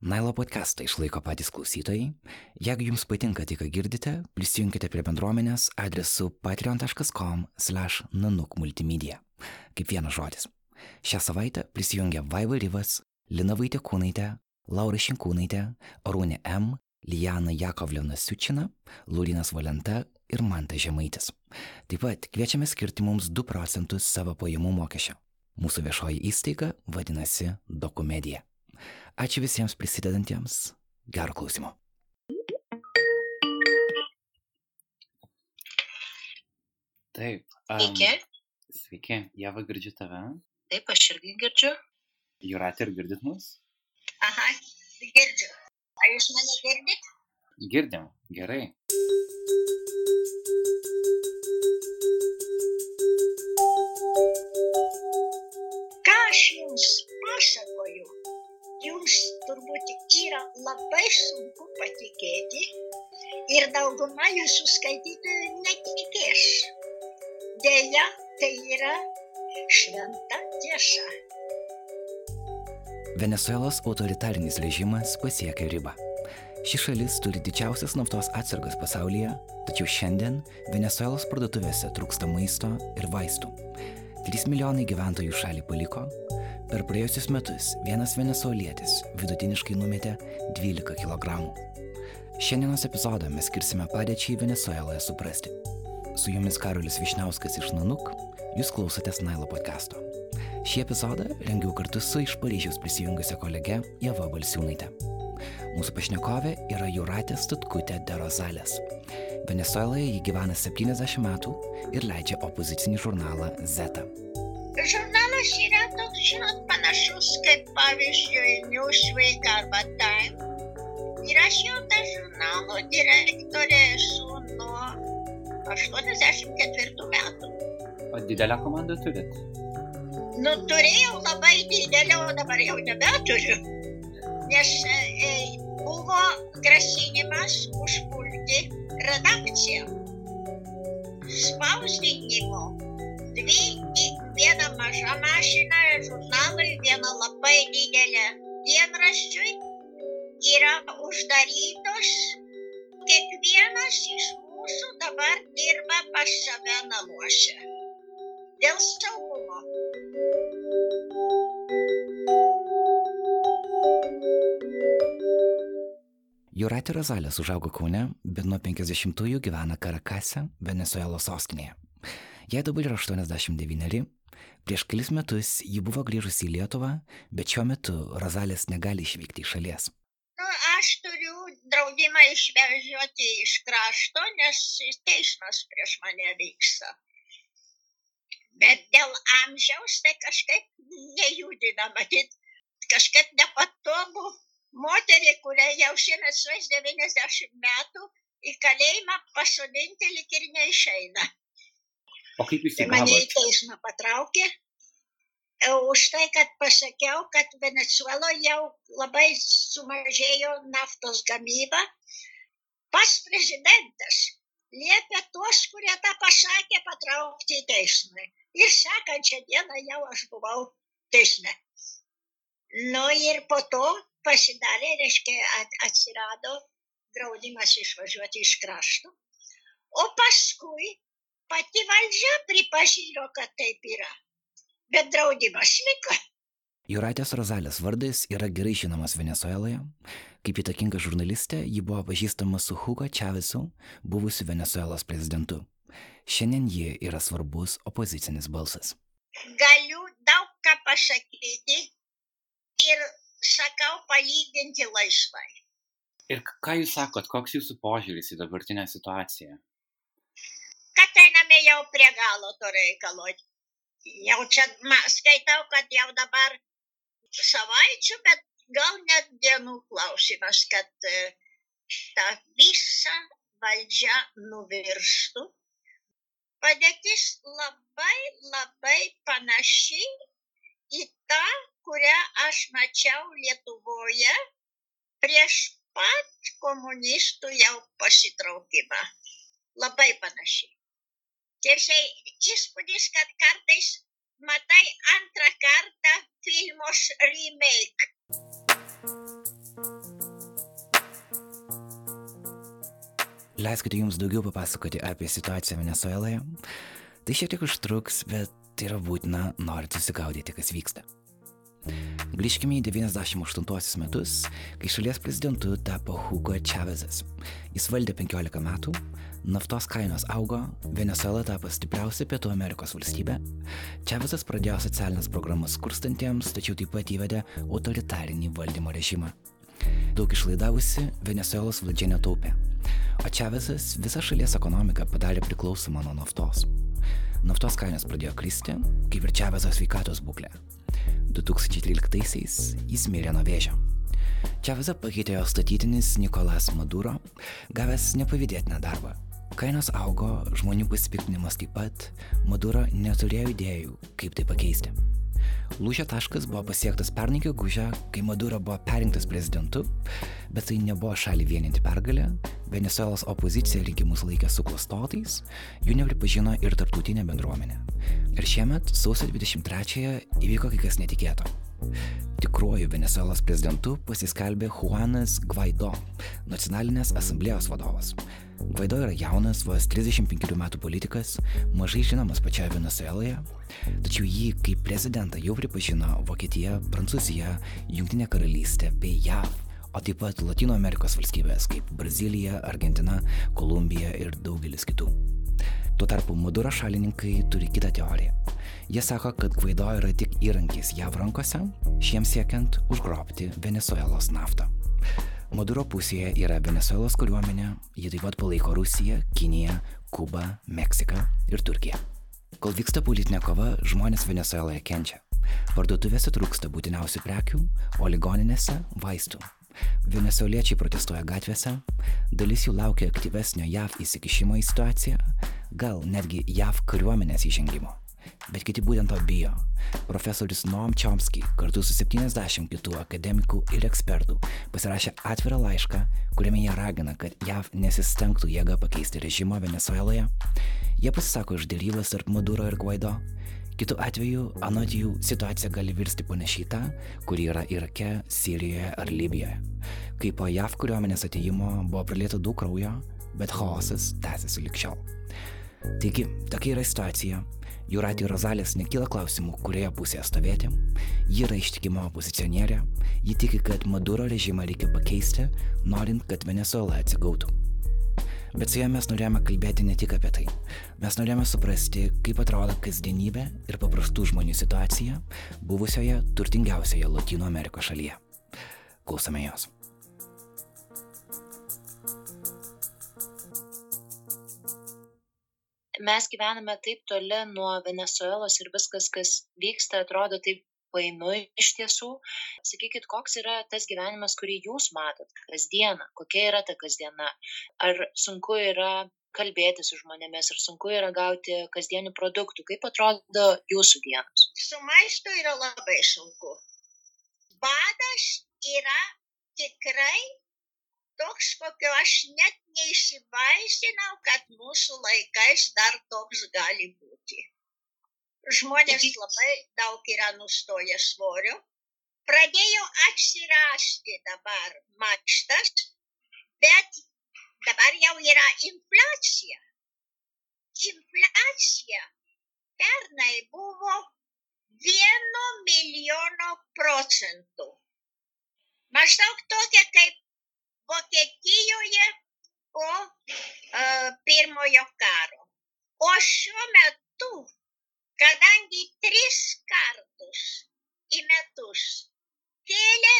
Nailo podcastą išlaiko patys klausytojai. Jeigu jums patinka tai, ką girdite, prisijunkite prie bendruomenės adresu patreon.com/nanuk multimedia. Kaip vienas žodis. Šią savaitę prisijungia Vaiva Ryvas, Lina Vaitekūnaitė, Laura Šinkūnaitė, Arūnė M, Lijana Jakovlina Siučina, Lūrinas Valenta ir Manta Žemaitis. Taip pat kviečiame skirti mums 2 procentus savo pajamų mokesčio. Mūsų viešoji įstaiga vadinasi Dokumedija. Ačiū visiems prisidedantiems. Gero klausimo. Taip. Sveiki. Sveiki, Jeva girdžiu tave. Taip, aš irgi girdžiu. Jūratė, ar girdit mus? Aha, girdžiu. Ar jūs mane girdit? Girdim, gerai. Ką aš jums pasakoju? Jums turbūt yra labai sunku patikėti ir dauguma jūsų skaitytojų netikės. Deja, tai yra šventa tiesa. Venezuelos autoritarinis režimas pasiekė ribą. Ši šalis turi didžiausias naftos atsargas pasaulyje, tačiau šiandien Venezuelos parduotuvėse trūksta maisto ir vaistų. 3 milijonai gyventojų šalį paliko. Per praėjusius metus vienas venezuelietis vidutiniškai numetė 12 kg. Šiandienos epizodą mes skirsime padėčiai Venezueloje suprasti. Su jumis Karolis Višniauskas iš Nanuk, jūs klausotės Nailo podcasto. Šį epizodą rengiau kartu su iš Paryžiaus prisijungusia kolege Jeva Balsiūnaitė. Mūsų pašnekovė yra Juratė Stutkutė de Rozalės. Venezueloje ji gyvena 70 metų ir leidžia opozicinį žurnalą Zeta. Žurnalas yra toks, žinot, panašus kaip pavyzdžiui Newsweek arba Time. Ir aš jau tą žurnalo direktorė esu nuo 84 metų. O didelę komandą turit? Nu, turėjau labai didelę, o dabar jau nebeturiu. Nes e, buvo grasinimas užpulti redakciją. Spausdinimo. Dvi vieną mažą mašiną žurnalui, vieną labai didelę dienraščiui yra uždarytos. Kiekvienas iš mūsų dabar dirba pas save namuose. Dėl saugumo. Juratė Rozalės užaugo Kaune, bet nuo 50-ųjų gyvena Karakase, Venezuelos sostinėje. Jai dabar yra 89. Prieš kelis metus ji buvo grįžusi į Lietuvą, bet šiuo metu Rozalės negali išvykti iš šalies. Nu, aš turiu draudimą išvežioti iš krašto, nes teismas prieš mane vyksta. Bet dėl amžiaus tai kažkaip nejudina, matyt, kažkaip nepatogu. Moterį, kuriai jau šiemet suės 90 metų, į kalėjimą pasodinti lik ir neišeina. O kaip jūs Tai mane į įgavot? teismą patraukė. Už tai, kad pasakiau, kad Venezuela jau labai sumažėjo naftos gamyba. Pas prezidentas liepia tuos, kurie tą pasakė, patraukti į teismą. Ir sekančią dieną jau aš buvau teisme. Nu ir po to pasidarė, reiškia, at- atsirado draudimas išvažiuoti iš krašto. O paskui pati valdžia pripažino, kad taip yra. Bet draudimas liko. Juratės Rozalės vardas yra gerai žinomas Venezueloje. Kaip įtakinga žurnalistė, ji buvo pažįstama su Hugo Chavesu, buvusiu Venezuelos prezidentu. Šiandien ji yra svarbus opozicinis balsas. Galiu daug ką pasakyti ir sakau palyginti laisvai. Ir ką jūs sakot, koks jūsų požiūris į dabartinę situaciją? Kad einame jau prie galo to reikalo. Jau čia ma, skaitau, kad jau dabar savaičių, bet gal net dienų klausimas, kad e, ta visa valdžia nuvirstų. Padėtis labai, labai panaši į tą, kurią aš mačiau Lietuvoje prieš pat komunistų jau pasitraukimą. Labai ir šiai įspūdis, kad kartais matai antrą kartą filmus remake. Leiskite jums daugiau papasakoti apie situaciją Venezueloje. Tai šiek tiek užtruks, bet tai yra būtina, norint susigaudyti, kas vyksta. Grįžkime į 98 metus, kai šalies prezidentu tapo Hugo Chavezas. Jis valdė 15 metų, naftos kainos augo, Venezuela tapo stipriausia Pietų Amerikos valstybė, Chavezas pradėjo socialinės programas skurstantiems, tačiau taip pat įvedė autoritarinį valdymo režimą. Daug išlaidavusi, Venezuelos valdžia netaupė, o Chavezas visą šalies ekonomiką padarė priklausomą nuo naftos. Naftos kainos pradėjo kristi, kaip ir Čavezo sveikatos būklė. 2013-aisiais jis mirė nuo vėžio. Čavezą pakeitė jo statytinis Nikolas Maduro, gavęs nepavydėtiną darbą. Kainos augo, žmonių pasipiktinimas taip pat, Maduro neturėjo idėjų, kaip tai pakeisti. Lūžio taškas buvo pasiektas pernai gegužę, kai Maduro buvo perinktas prezidentu, bet tai nebuvo šalį vieninti pergalė, Venezuelos opozicija rinkimus laikė suklastotais, jų nepripažino ir tarptautinė bendruomenė. Ir šiemet, sausio 23-ąją, įvyko kai kas netikėto. Tikruoju Venezuelos prezidentu pasiskelbė Juanas Guaido, nacionalinės asamblėjos vadovas. Guaido yra jaunas, vos 35 metų politikas, mažai žinomas pačioje Venezueloje, tačiau jį kaip prezidentą jau pripažino Vokietija, Prancūzija, Junktinė karalystė bei JAV, o taip pat Latino Amerikos valstybės kaip Brazilija, Argentina, Kolumbija ir daugelis kitų. Tuo tarpu Maduro šalininkai turi kitą teoriją. Jie sako, kad Guaido yra tik įrankis JAV rankose, šiems siekiant užgrobti Venezuelos naftą. Maduro pusėje yra Venezuelos kariuomenė, ji taip pat palaiko Rusiją, Kiniją, Kubą, Meksiką ir Turkiją. Kol vyksta politinė kova, žmonės Venezueloje kenčia. Parduotuvėse trūksta būtiniausių prekių, o ligoninėse - vaistų. Venezueliečiai protestuoja gatvėse, dalis jų laukia aktyvesnio JAV įsikišimo į situaciją, gal netgi JAV kariuomenės įžengimo bet kiti būtent to bijo. Profesorius Noam Chomsky kartu su 70 kitų akademikų ir ekspertų pasirašė atvirą laišką, kuriame jie ragina, kad JAV nesistengtų jėga pakeisti režimą Venezueloje. Jie pasisako iš dėrybas tarp Maduro ir Guaido. Kitu atveju, anot jų, situacija gali virsti panašiai tą, kuri yra Irake, Sirijoje ar Libijoje. Kai po JAV kariuomenės ateimo buvo pralieta daug kraujo, bet chaosas tęsiasi likščiau. Taigi, tokia yra situacija, Jūratė Rozalės nekyla klausimų, kurioje pusėje stovėti. Ji yra ištikima opozicionierė, ji tiki, kad Maduro režimą reikia pakeisti, norint, kad Venezuela atsigautų. Bet su ja mes norėjome kalbėti ne tik apie tai. Mes norėjome suprasti, kaip atrodo kasdienybė ir paprastų žmonių situacija buvusioje turtingiausioje Latino Amerikos šalyje. Klausome jos. mes gyvename taip toli nuo Venezuelos ir viskas, kas vyksta, atrodo taip painu iš tiesų. Sakykit, koks yra tas gyvenimas, kurį jūs matot kasdieną, kokia yra ta kasdiena, ar sunku yra kalbėti su žmonėmis, ar sunku yra gauti kasdienių produktų, kaip atrodo jūsų dienos. Su maistu yra labai sunku. Badas yra tikrai toks, kokio aš net neįsivaizdinau, kad mūsų laikais dar toks gali būti. Žmonės labai daug yra nustoję svorio. Pradėjo atsirasti dabar mankštas, bet dabar jau yra infliacija. Infliacija pernai buvo vieno milijono procentų. Maždaug tokia kaip Vokietijoje po uh, pirmojo karo. O šiuo metu, kadangi tris kartus į metus kėlė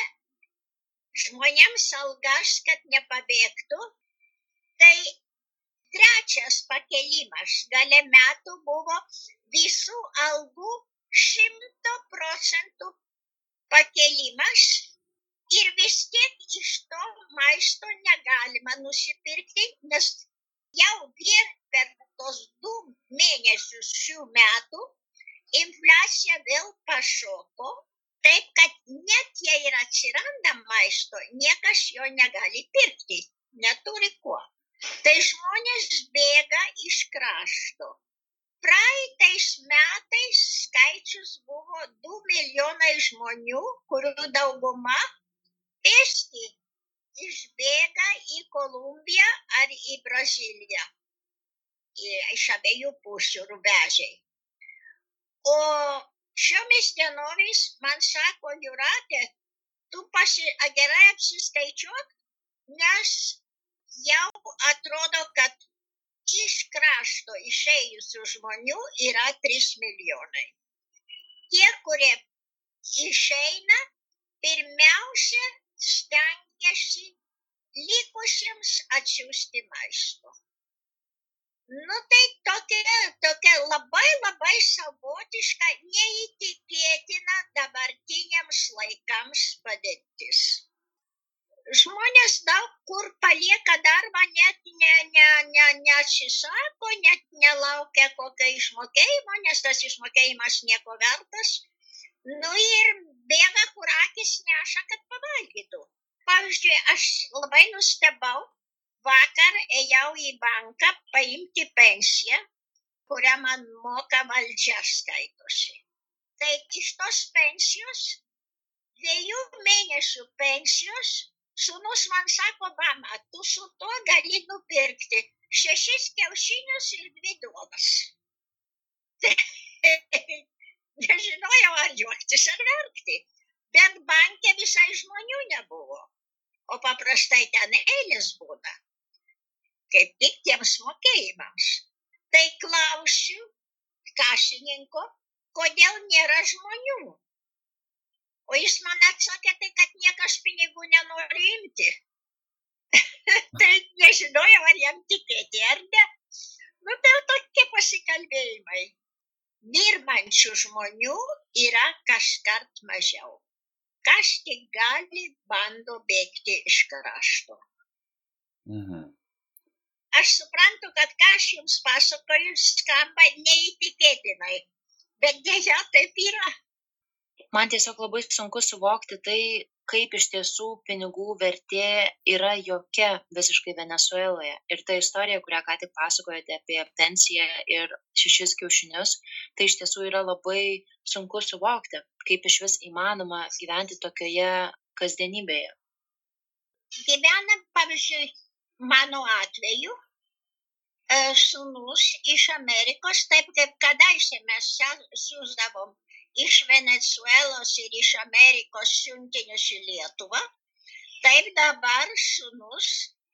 žmonėms algas, kad nepabėgtų, tai trečias pakelimas gale metų buvo visų algų šimto procentų pakelimas ir vis tiek iš to maisto negalima nusipirkti, nes jau vien per tos du mėnesius šių metų pašoko, taip kad net jei ir atsiranda maisto, niekas jo negali pirkti, neturi kuo. Tai žmonės bėga iš krašto. Praeitais metais skaičius buvo 2 milijonai žmonių, kurių dauguma pėsti išbėga į Kolumbiją ar į Braziliją. Iš abiejų pusių rubežiai. O šiomis dienomis man sako, Juratė, tu pasi, gerai apsiskaičiuok, nes jau atrodo, kad iš krašto išėjusių žmonių yra 3 milijonai. Tie, kurie išeina, pirmiausia stengiasi likusiems atsiųsti maisto. Nu tai tokia, tokia labai labai savotiška, neįtikėtina dabartiniams laikams padėtis. Žmonės daug kur palieka darbą, net ne, ne, ne, neatsisako, net nelaukia kokio išmokėjimo, nes tas išmokėjimas nieko vertas. Nu ir bėga, kur akis neša, kad pavalgytų. Pavyzdžiui, aš labai nustebau, vakar ėjau į banką paimti pensiją, kurią man moka valdžia skaitosi. Tai iš tos pensijos, dviejų mėnesių pensijos, sunus man sako, mama, tu su tuo gali nupirkti šešis kiaušinius ir dvi duonas. Nežinojau, ar juoktis ar verkti, bet bankė visai žmonių nebuvo o paprastai ten eilės būna, kaip tik tiems mokėjimams. Tai klausiu kasininko, kodėl nėra žmonių. O jis man atsakė, tai kad niekas pinigų nenori imti. tai nežinojau, ar jam tikėti ar ne. Nu, tai tokie pasikalbėjimai. Dirbančių žmonių yra kažkart mažiau kas tik gali, bando bėgti iš krašto. Mhm. Aš suprantu, kad ką aš jums pasakoju, skamba neįtikėtinai, bet dėja taip yra. Man tiesiog labai sunku suvokti tai, kaip iš tiesų pinigų vertė yra jokia visiškai Venezueloje. Ir ta istorija, kurią ką tik pasakojate apie pensiją ir šešis kiaušinius, tai iš tiesų yra labai sunku suvokti, kaip iš vis įmanoma gyventi tokioje kasdienybėje. Gyvena, pavyzdžiui, mano atveju, sūnus iš Amerikos, taip kaip kadaise mes siūsdavom iš Venezuelos ir iš Amerikos siuntinius į Lietuvą, taip dabar sunus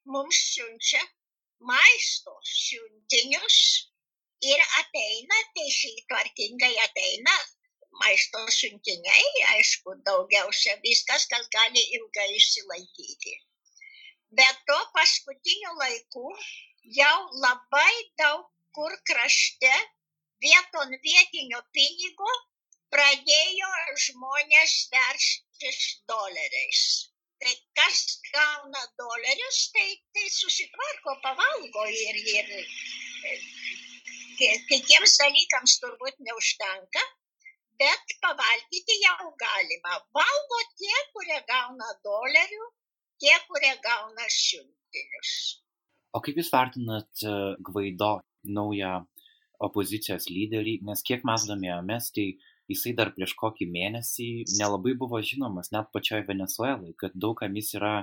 mums siunčia maisto siuntinius ir ateina, teisai tvarkingai ateina maisto siuntiniai, aišku, daugiausia viskas, kas gali ilgai išsilaikyti. Bet to paskutiniu laiku jau labai daug kur krašte vieton vietinio pinigo pradėjo žmonės verstis doleriais. Tai kas gauna dolerius, tai, tai susitvarko, pavalgo ir, ir kitiems dalykams turbūt neužtenka, bet pavalgyti jau galima. Valgo tie, kurie gauna dolerių, tie, kurie gauna siuntinius. O kaip Jūs vertinat Gvaido naują opozicijos lyderį, nes kiek mes domėjomės, tai jisai dar prieš kokį mėnesį nelabai buvo žinomas net pačioj Venezuelai, kad daugam jis yra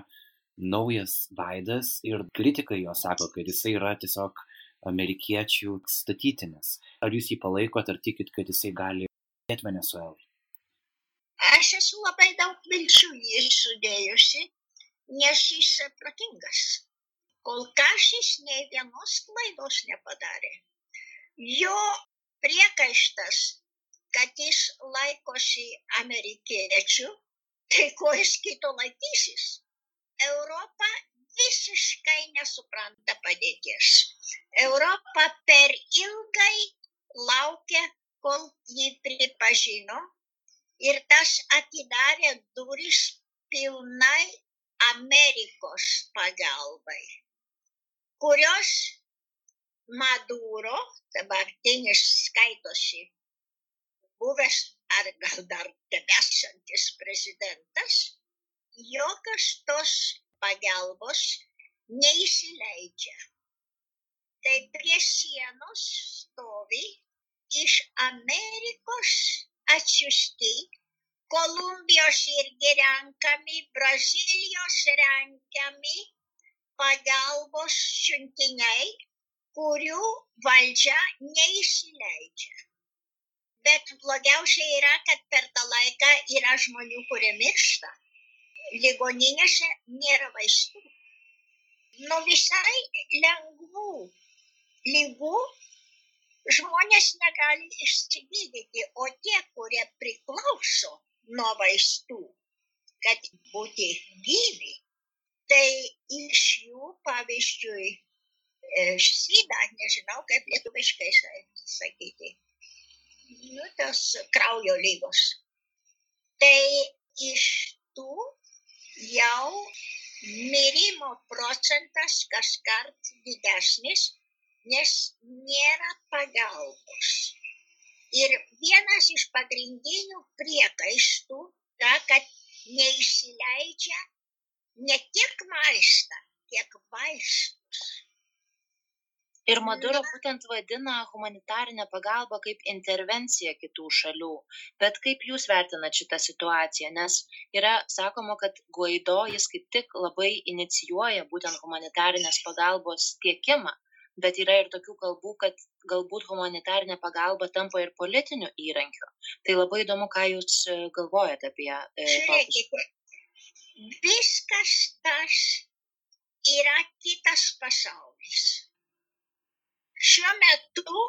naujas veidas ir kritikai jo sako, kad jisai yra tiesiog amerikiečių statytinis. Ar jūs jį palaikot, ar tikit, kad jisai gali padėti Venezuelai? Aš esu labai daug vilčių jį sudėjusi, nes jis protingas. Kol kas jis nei vienos klaidos nepadarė. Jo priekaištas kad jis laikosi amerikiečių, tai ko jis kito laikysis? Europa visiškai nesupranta padėties. Europa per ilgai laukia, kol jį pripažino ir tas atidarė duris pilnai Amerikos pagalbai, kurios Maduro, dabartinis skaitosi buvęs ar gal dar tebesantis prezidentas, jokios tos pagalbos neįsileidžia. Tai prie sienos stovi iš Amerikos atsiusti, Kolumbijos irgi renkami, Brazilijos renkami pagalbos siuntiniai, kurių valdžia neįsileidžia. Bet blogiausia yra, kad per tą laiką yra žmonių, kurie miršta. Ligoninėse nėra vaistų. Nu visai lengvų lygų žmonės negali išsigydyti, o tie, kurie priklauso nuo vaistų, kad būti gyvi, tai iš jų, pavyzdžiui, šydą, nežinau kaip lietuviškai sakyti, nu, tos kraujo lygos. Tai iš tų jau mirimo procentas kaskart didesnis nes nėra pagalbos. Ir vienas iš pagrindinių priekaištų ta, kad neįsileidžia ne tik maistą, kiek vaistus. Ir Maduro būtent vadina humanitarinę pagalbą kaip intervenciją kitų šalių. Bet kaip jūs vertinat šitą situaciją? Nes yra sakoma, kad Guaido jis kaip tik labai inicijuoja būtent humanitarinės pagalbos tiekimą bet yra ir tokių kalbų, kad galbūt humanitarinė pagalba tampa ir politiniu įrankiu. Tai labai įdomu, ką Jūs e, galvojate apie. E, Žiūrėkite, viskas tas yra kitas pasaulis. Šiuo metu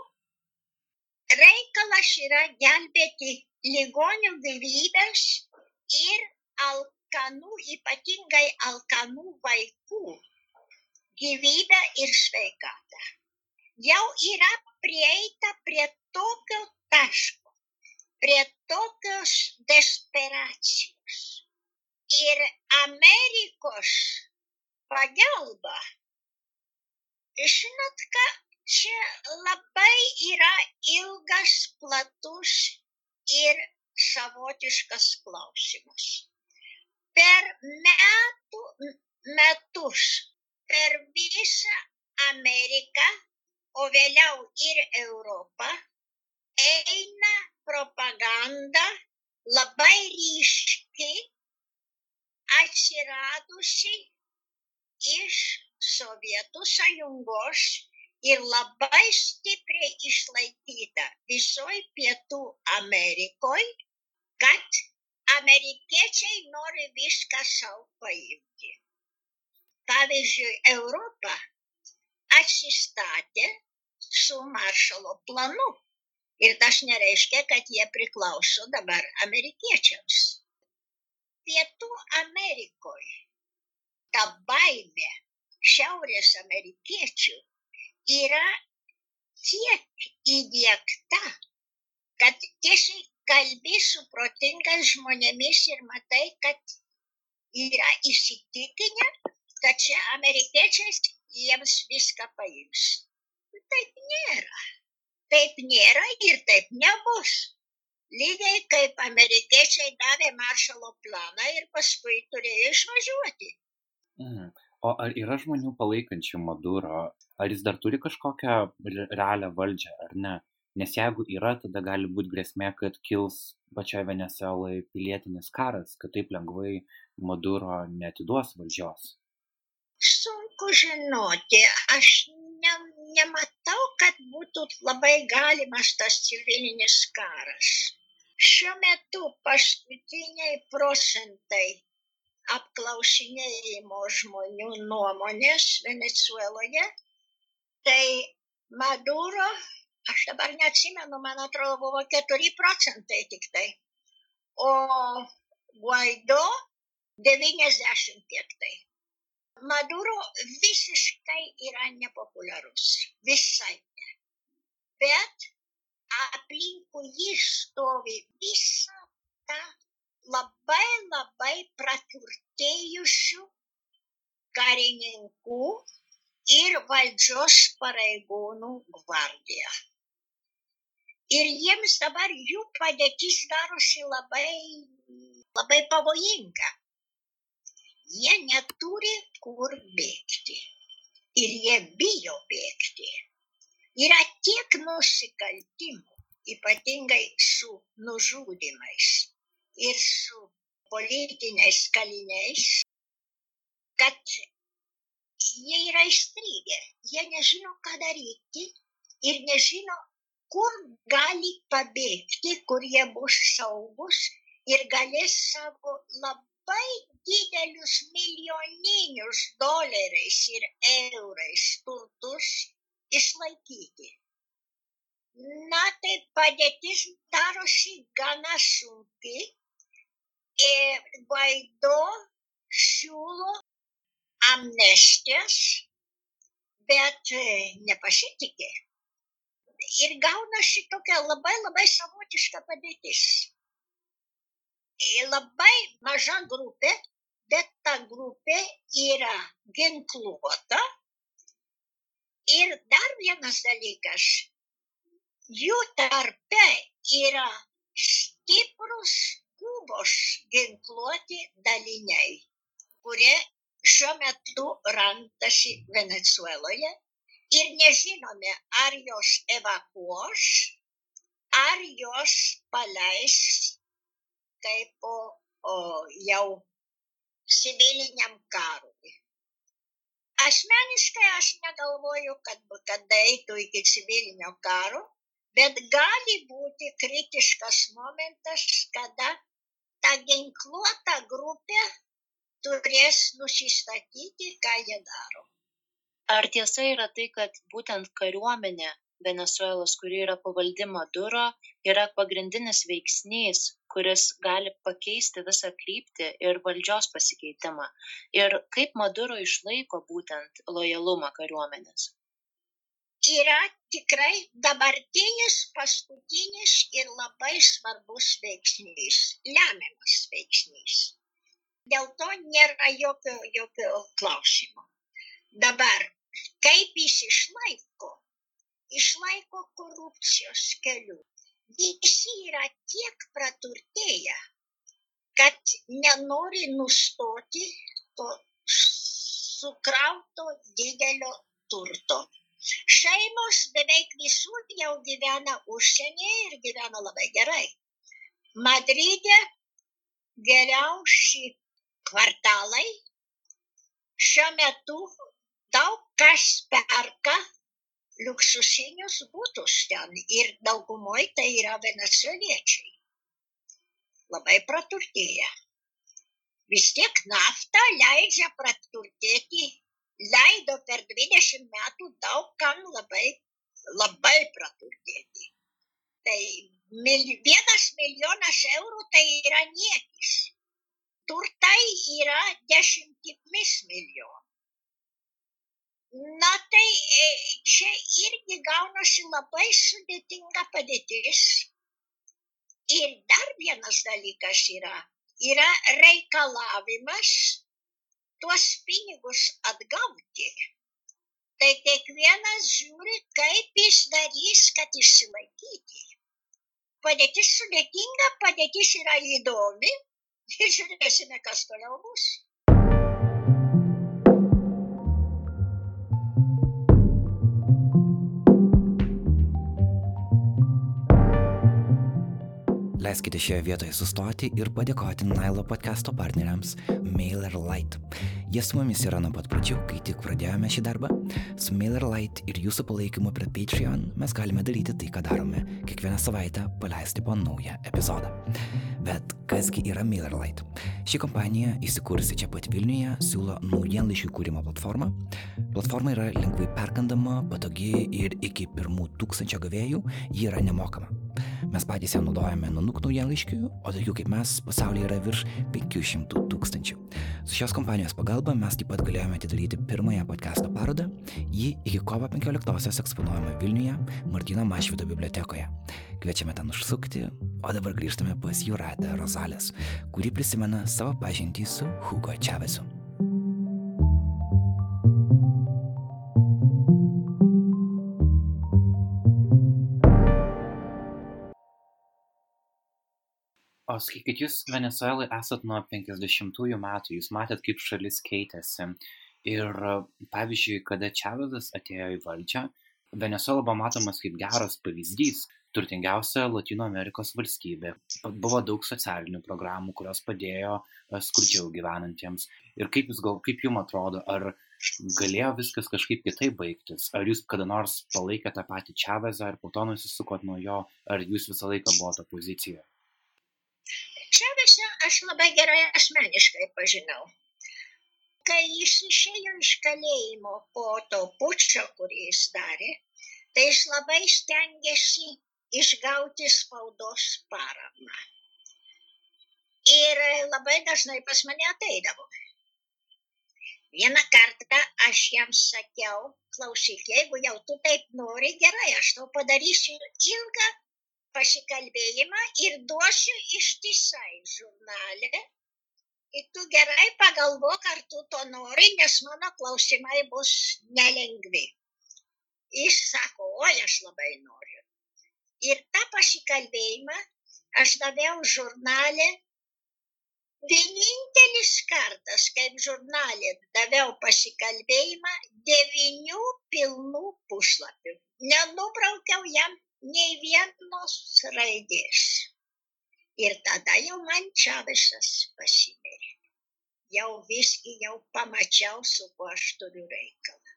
reikalas yra gelbėti ligonių gyvybės ir alkanų, ypatingai alkanų vaikų gyvybę ir sveikatą. Jau yra prieita prie tokio taško, prie tokios desperacijos. Ir Amerikos pagalba, žinot ką, čia labai yra ilgas, platus ir savotiškas klausimas. Per metų, metus per visą Ameriką, o vėliau ir Europą, eina propaganda labai ryški, atsiradusi iš Sovietų sąjungos ir labai stipriai išlaikyta visoje Pietų Amerikoje, kad amerikiečiai nori viską savo paimti. Pavyzdžiui europa atsistatė su maršalo planu ir tas nereiškia kad jie priklauso dabar amerikiečiams pietų amerikoj ta baimė šiaurės amerikiečių yra tiek įdiegta, kad tiesiai kalbi su protingais žmonėmis ir matai, kad yra įsitikinę, kad čia amerikiečiai jiems viską paims. Taip nėra. Taip nėra ir taip nebus. Lygiai kaip amerikiečiai davė maršalo planą ir paskui turėjo išvažiuoti. Mm. O ar yra žmonių palaikančių Maduro? Ar jis dar turi kažkokią realią valdžią ar ne? Nes jeigu yra, tada gali būti grėsmė, kad kils pačioje Venezuelai pilietinis karas, kad taip lengvai Maduro netiduos valdžios sunku žinoti aš ne nematau kad būtų labai galimas tas civilinis karas šiuo metu paskutiniai procentai apklausinėjimo žmonių nuomonės Venezueloje, tai Maduro, aš dabar neatsimenu, man atrodo, buvo 4 procentai tik tai, o Guaido 90 tiek tai. Maduro visiškai yra nepopuliarus. Visai ne. Bet aplinkui jį stovi visa ta labai labai praturtėjusių karininkų ir valdžios pareigūnų gvardija. Ir jiems dabar jų padėtis darosi labai, labai pavojinga jie neturi kur bėgti. Ir jie bijo bėgti. Yra tiek nusikaltimų, ypatingai su nužudimais ir su politiniais kaliniais, kad jie yra įstrigę, jie nežino, ką daryti ir nežino, kur gali pabėgti, kur jie bus saugus ir galės savo labai didelius milijoninius doleriais ir eurais turtus išlaikyti. Na, tai padėtis darosi gana sunki ir Guaido siūlo amnestijas, bet e, nepasitikė. Ir gaunasi tokia labai labai savotiška padėtis. Ir labai maža grupė, bet ta grupė yra ginkluota. Ir dar vienas dalykas, jų tarpe yra stiprus Kubos ginkluoti daliniai, kurie šiuo metu randasi Venezueloje ir nežinome, ar jos evakuos, ar jos paleis kaip o, o, jau civiliniam karui. Asmeniškai aš negalvoju, kad, kad eitų iki civilinio karo, bet gali būti kritiškas momentas, kada ta ginkluota grupė turės nusistatyti, ką jie daro. Ar tiesa yra tai, kad būtent kariuomenė Venezuelos, kuri yra pavaldi Maduro, yra pagrindinis veiksnys, kuris gali pakeisti visą kryptį ir valdžios pasikeitimą. Ir kaip Maduro išlaiko būtent lojalumą kariuomenės? Yra tikrai dabartinis, paskutinis ir labai svarbus veiksnys, lemiamas veiksnys. Dėl to nėra jokio, jokio klausimo. Dabar, kaip jis išlaiko? Išlaiko korupcijos keliu. Visi yra tiek praturtėję, kad nenori nustoti to sukrauto didelio turto. Šeimos beveik visų jau gyvena užsienyje ir gyvena labai gerai. Madride geriausi kvartalai šiuo metu daug kas perka luksusinius būtus ten ir daugumoj tai yra venezueliečiai. Labai praturtėję. Vis tiek nafta leidžia praturtėti, leido per 20 metų daug kam labai, labai praturtėti. Tai mil, vienas milijonas eurų tai yra niekis turtai yra dešimtimis milijonų. Na tai e, čia irgi gaunasi labai sudėtinga padėtis. Ir dar vienas dalykas yra, yra reikalavimas tuos pinigus atgauti. Tai kiekvienas žiūri, kaip jis darys, kad išsilaikyti. Padėtis sudėtinga, padėtis yra įdomi, Žiūrėsime, kas toliau bus. Leiskite šioje vietoje sustoti ir padėkoti Nailo podcast'o partneriams MailerLite. Jie su mumis yra nuo pat pradžių, kai tik pradėjome šį darbą. Su MailerLite ir jūsų palaikymu prie Patreon mes galime daryti tai, ką darome - kiekvieną savaitę paleisti po naują epizodą. Bet kasgi yra MailerLite? Ši kompanija įsikūrusi čia pat Vilniuje siūlo naujienlaiškių kūrimo platformą. Platforma yra lengvai perkandama, patogi ir iki pirmų tūkstančio gavėjų ji yra nemokama. Mes patys ją naudojame nuo nuk naujienlaiškių, o tokių kaip mes pasaulyje yra virš 500 tūkstančių. Su šios kompanijos pagalba mes taip pat galėjome atidaryti pirmąją podcast'o parodą. Ji iki kovo 15-osios eksponuojama Vilniuje Martino Mašvido bibliotekoje. Kviečiame ten užsukti, o dabar grįžtame pas Juratę Rozalės, kuri prisimena savo pažintį su Hugo Čavesu. O sakykit, jūs Venezuelai esat nuo 50-ųjų metų, jūs matėt, kaip šalis keitėsi. Ir pavyzdžiui, kada Čavezas atėjo į valdžią, Venezuela buvo matomas kaip geras pavyzdys, turtingiausia Latino Amerikos valstybė. Buvo daug socialinių programų, kurios padėjo e, skurdžiau gyvenantiems. Ir kaip, jūs, gal, kaip jums atrodo, ar galėjo viskas kažkaip kitaip baigtis? Ar jūs kada nors palaikėte tą patį Čiavezą ir po to nusisukot nuo jo, ar jūs visą laiką buvote opozicijoje? Aš labai gerai asmeniškai pažinau. Kai jis išėjo iš kalėjimo po to pučio, kurį jis darė, tai jis labai stengiasi išgauti spaudos paramą. Ir labai dažnai pas mane ateidavo. Vieną kartą aš jam sakiau, klausyk, jeigu jau tu taip nori, gerai, aš tau padarysiu ilgą pasikalbėjimą ir duosiu ištisai žurnalę. Ir tu gerai pagalvok, ar tu to nori, nes mano klausimai bus nelengvi. Jis sako, oi, aš labai noriu. Ir tą pasikalbėjimą aš daviau žurnalę. Vienintelis kartas, kaip žurnalė daviau pasikalbėjimą, devinių pilnų puslapių. Nenubraukiau jam nei vienos raidės. Ir tada jau man Čavesas pasimerė. Jau visgi jau pamačiau, su kuo aš turiu reikalą.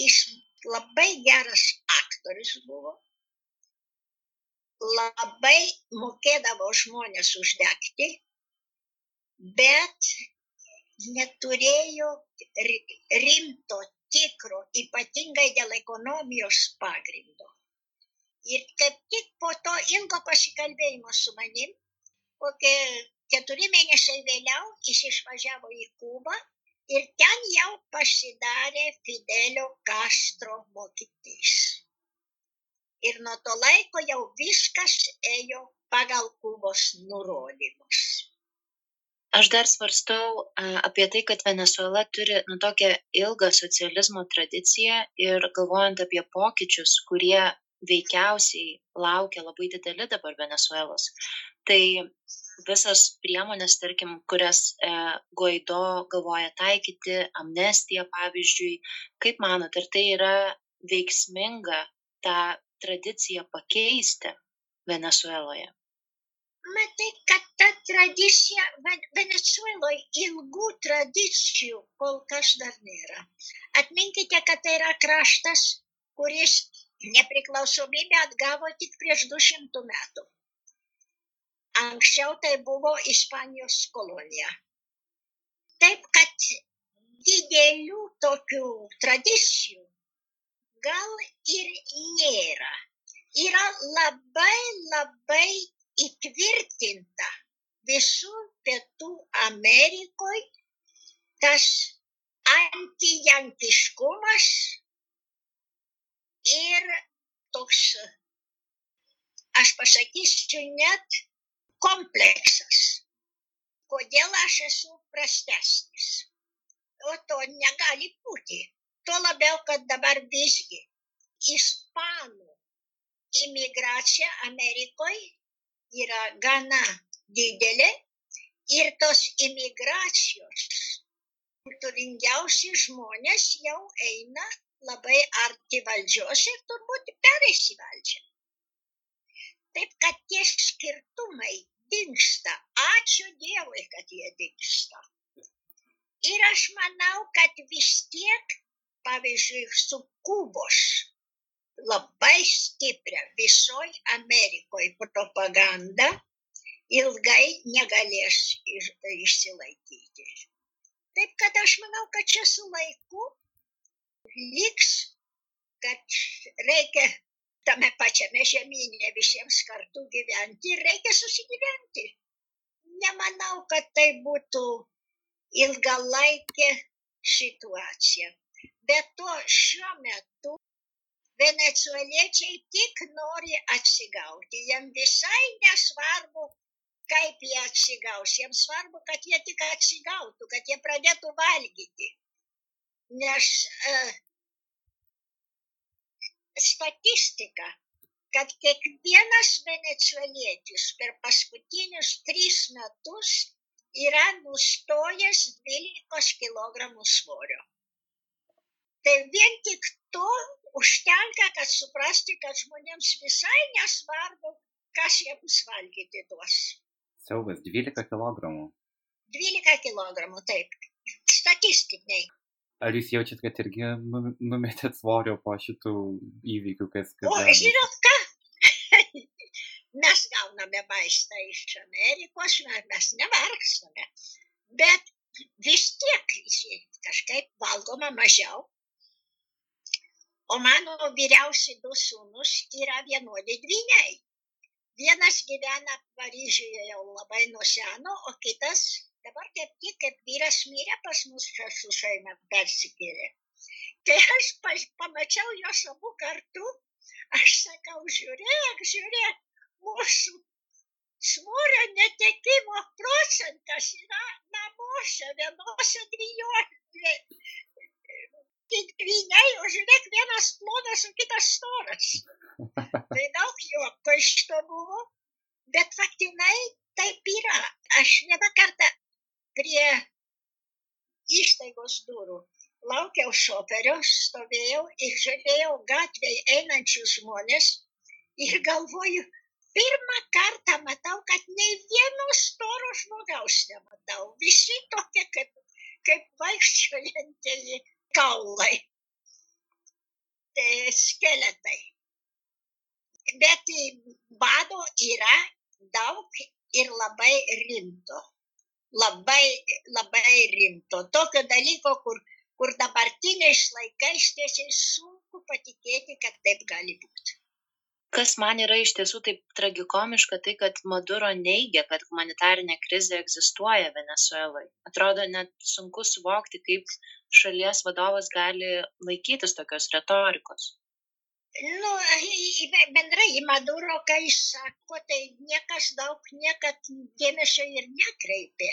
Jis labai geras aktorius buvo, labai mokėdavo žmonės uždegti, bet neturėjo rimto, tikro, ypatingai dėl ekonomijos pagrindo. Ir kaip tik po to ilgo pasikalbėjimo su manim, kokie keturi mėnesiai vėliau jis išvažiavo į Kubą ir ten jau pasidarė Fidelio Castro mokytis ir nuo to laiko jau viskas ėjo pagal Kubos nurodymus. Aš dar svarstau apie tai, kad Venezuela turi nu, tokią ilgą socializmo tradiciją ir galvojant apie pokyčius, kurie veikiausiai laukia labai dideli dabar Venezuelos. Tai visas priemonės, tarkim, kurias e, Guaido galvoja taikyti, amnestija pavyzdžiui, kaip manot, ar tai yra veiksminga tą tradiciją pakeisti Venezueloje? Matai, kad ta tradicija, Venezueloje ilgų tradicijų kol kas dar nėra. Atminkite, kad tai yra kraštas, kuris nepriklausomybę atgavo tik prieš 200 metų. Anksčiau tai buvo Ispanijos kolonija. Taip, kad didelių tokių tradicijų gal ir nėra. Yra labai labai įtvirtinta visų pietų Amerikoje tas antijankiškumas ir toks, aš pasakysiu, net kompleksas. Kodėl aš esu prastesnis? O to negali būti. Tuo labiau, kad dabar visgi ispanų imigracija Amerikoje yra gana didelė ir tos imigracijos kultūringiausi žmonės jau eina labai arti valdžios ir turbūt pereis į valdžią. Taip kad tie skirtumai dinksta. Ačiū Dievui, kad jie dinksta. Ir aš manau, kad vis tiek pavyzdžiui, su Kubos labai stiprią visoj Amerikoje propagandą ilgai negalės išsilaikyti. Taip kad aš manau, kad čia su laiku liks, kad reikia tame pačiame žemynė visiems kartu gyventi ir reikia susigyventi. Nemanau, kad tai būtų ilgalaikė situacija. Be to šiuo metu venecueliečiai tik nori atsigauti. Jam visai nesvarbu, kaip jie atsigaus. Jiems svarbu, kad jie tik atsigautų, kad jie pradėtų valgyti. Nes uh, statistika, kad kiekvienas venecuelietis per paskutinius tris metus yra nustojęs 12 kg svorio Tai vien tik to užtenka, kad suprasti, kad žmonėms visai nesvarbu, kas jiems valgyti duos. Siaubas 12 kg. 12 kg, taip. Statistiniai. Ar jūs jaučiat, kad irgi nu- numetėt svorio po šitų įvykių, kas kas O, žinot ką? mes gauname maistą iš Amerikos, mes- nevargstame. Bet vis tiek kažkaip valgoma mažiau. O mano vyriausi du sūnus yra vienodi dviniai. Vienas gyvena Paryžiuje jau labai nuo seno, o kitas dabar kaip tik kaip vyras mirė pas mus čia su šeima persikėlė. Kai aš pa- pamačiau juos abu kartu, aš sakau, žiūrėk, žiūrėk, mūsų svorio netekimo procentas yra namuose vienose dviejose. Dvyniai, o žiūrėk, vienas plonas, o kitas storas. Tai daug juoko iš to buvo, bet faktinai taip yra. Aš vieną kartą prie įstaigos durų laukiau šoferio, stovėjau ir žiūrėjau gatvėje einančius žmonės ir galvoju, pirmą kartą matau, kad nei vieno storo žmogaus nematau. Visi tokie kaip, kaip vaikščiojantieji kaulai. Tai skeletai. Bet bado yra daug ir labai rimto. Labai, labai rimto. Tokio dalyko, kur, kur dabartiniais laikais tiesiai sunku patikėti, kad taip gali būti. Kas man yra iš tiesų taip tragikomiška, tai kad Maduro neigia, kad humanitarinė krizė egzistuoja Venezuelai. Atrodo net sunku suvokti, kaip šalies vadovas gali laikytis tokios retorikos. Nu, į- bendrai į Maduro, kai jis sako, tai niekas daug niekad dėmesio ir nekreipė.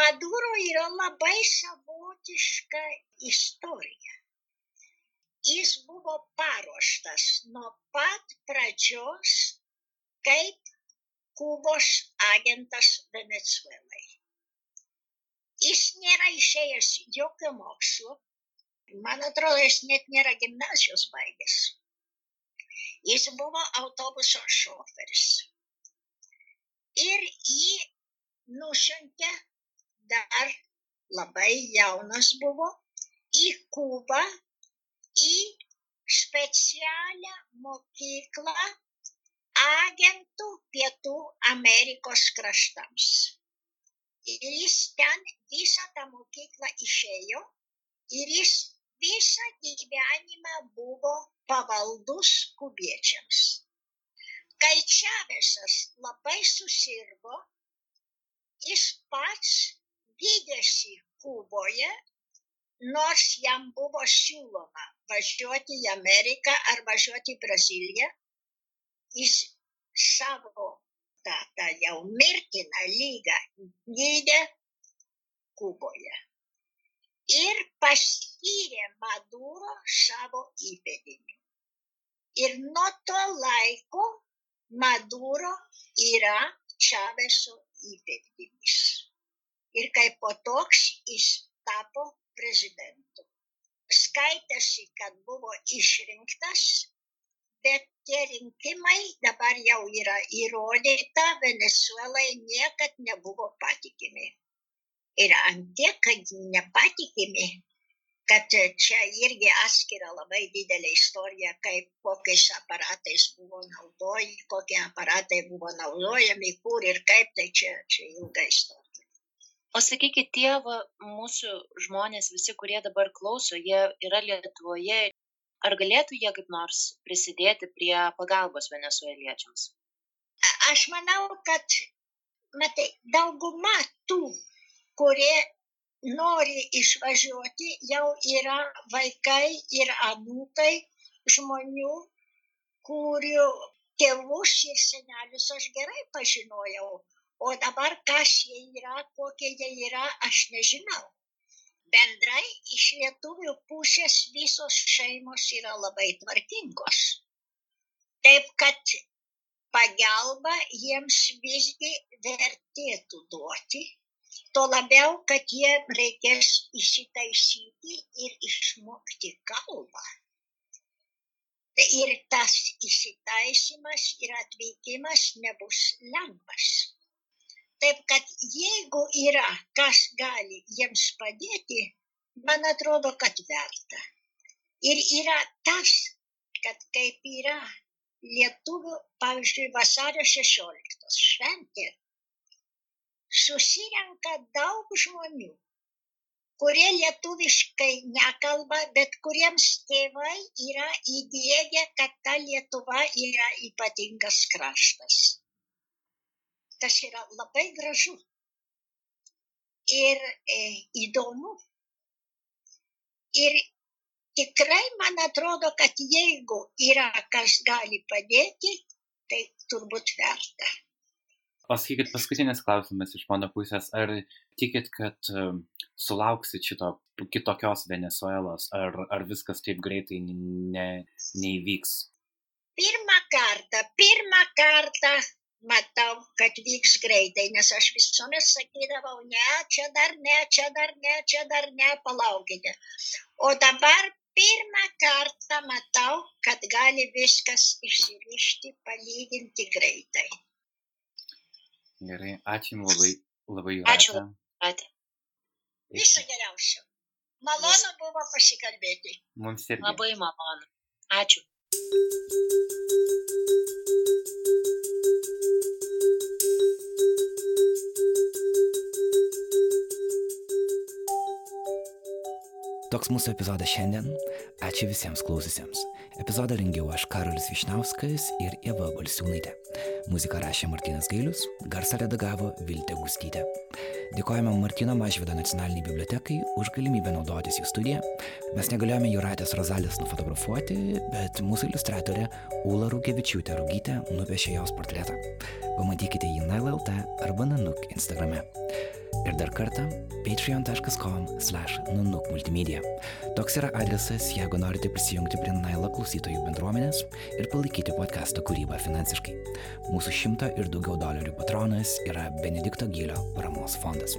Maduro yra labai savotiška istorija. Jis buvo paruoštas nuo pat pradžios kaip Kubos agentas Venezuelai. Jis nėra išėjęs jokio mokslo. Man atrodo, jis net nėra gimnazijos baigęs. Jis buvo autobuso šoferis. Ir jį nušantė dar labai jaunas buvo į Kubą, į specialią mokyklą agentų Pietų Amerikos kraštams. Ir jis ten visą tą mokyklą išėjo ir jis visą gyvenimą buvo pavaldus kubiečiams. Kai Čavesas labai susirgo, jis pats gydėsi Kuboje, nors jam buvo siūloma važiuoti į Ameriką ar važiuoti į Braziliją, jis savo tą, tą jau mirtiną lygą gydė Kuboje. Ir paskyrė Maduro savo įpėdiniu. Ir nuo to laiko Maduro yra Čaveso įpėdinis. Ir kaip po toks jis tapo prezidentu. Skaitėsi, kad buvo išrinktas, bet tie rinkimai dabar jau yra įrodyta, Venezuelai niekad nebuvo patikimi. Ir antiek, kad nepatikimi, kad čia irgi atskira labai didelė istorija, kaip kokiais aparatais buvo naudojami, kokie aparatai buvo naudojami, kur ir kaip, tai čia, čia ilga istorija. O sakykit, tie va, mūsų žmonės, visi, kurie dabar klauso, jie yra Lietuvoje. Ar galėtų jie kaip nors prisidėti prie pagalbos venezueliečiams? Aš manau, kad matai, dauguma tų, kurie nori išvažiuoti, jau yra vaikai ir anūkai žmonių, kurių tėvus ir senelius aš gerai pažinojau. O dabar kas jie yra, kokie jie yra, aš nežinau. Bendrai iš lietuvių pusės visos šeimos yra labai tvarkingos. Taip kad pagalbą jiems visgi vertėtų duoti, Tuo labiau, kad jie reikės įsitaisyti ir išmokti kalbą. Ir tas įsitaisimas ir atvykimas nebus lengvas. Taip kad jeigu yra, kas gali jiems padėti, man atrodo, kad verta. Ir yra tas, kad kaip yra lietuvių, pavyzdžiui, vasario 16 šventė, susirenka daug žmonių, kurie lietuviškai nekalba, bet kuriems tėvai yra įdėgę, kad ta Lietuva yra ypatingas kraštas. Tas yra labai gražu ir e, įdomu. Ir tikrai man atrodo, kad jeigu yra kas gali padėti, tai turbūt verta. O sakykit, paskutinis klausimas iš mano pusės. Ar tikit, kad sulauksit šito kitokios Venezuelos, ar, ar viskas taip greitai ne, neįvyks? Pirmą kartą, pirmą kartą matau, kad vyks greitai, nes aš visuomet sakydavau, ne, čia dar ne, čia dar ne, čia dar ne, palaukite. O dabar pirmą kartą matau, kad gali viskas išsirišti palyginti greitai. Gerai, ačiū jums labai, labai Ačiū. Jūrate. Ate. Viso geriausio. Malonu buvo pasikalbėti. Mums irgi. Labai malonu. Ačiū. Toks mūsų epizodas šiandien. Ačiū visiems klaususiems. Epizodą rengiau aš Karolis Višnauskas ir Eva Balsiūnaitė. Muziką rašė Martinas Gailius, garsą redagavo Viltė Gustytė. Dėkojame Martino Mažvido nacionaliniai bibliotekai už galimybę naudotis jų studiją. Mes negalėjome Juratės Rozalės nufotografuoti, bet mūsų iliustratorė Ula Rūkevičiūtė Rūgytė nupiešė jos portretą. Pamatykite jį NLLT arba Nanuk Instagrame. Ir dar kartą patreon.com slash nunuk multimedia. Toks yra adresas, jeigu norite prisijungti prie Nailo klausytojų bendruomenės ir palaikyti podcast'o kūrybą finansiškai. Mūsų šimto ir daugiau dolerių patronas yra Benedikto Gylio paramos fondas.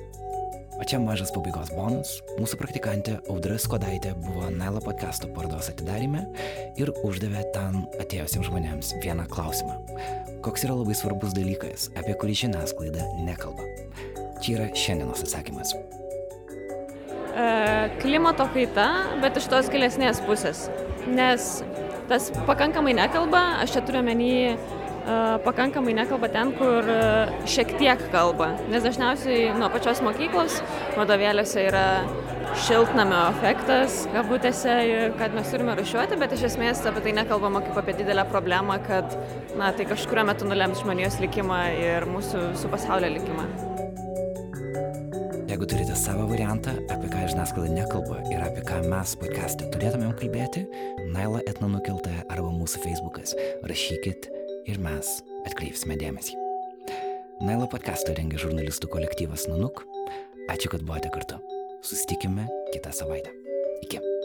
O čia mažas pabaigos bonus. Mūsų praktikantė Audra Skodaitė buvo Nailo podcast'o parodos atidarime ir uždavė ten atėjusiems žmonėms vieną klausimą. Koks yra labai svarbus dalykas, apie kurį žiniasklaida nekalba? Čia yra šiandienos atsakymas. E, klimato kaita, bet iš tos gilesnės pusės. Nes tas pakankamai nekalba, aš čia turiu menį pakankamai nekalba ten, kur šiek tiek kalba. Nes dažniausiai nuo pačios mokyklos vadovėliuose yra šiltnamio efektas, kabutėse, kad mes turime rušiuoti, bet iš esmės apie tai nekalbama kaip apie didelę problemą, kad na, tai kažkurio metu nulems žmonijos likimą ir mūsų visų pasaulio likimą. Jeigu turite savo variantą, apie ką žiniasklaida nekalba ir apie ką mes podcast'e turėtumėm kalbėti, Naila etnonukelta arba mūsų Facebookas. Rašykit ir mes atkreipsime dėmesį. Naila podcast'ą rengia žurnalistų kolektyvas Nanuk. Ačiū, kad buvote kartu. Sustikime kitą savaitę. Iki.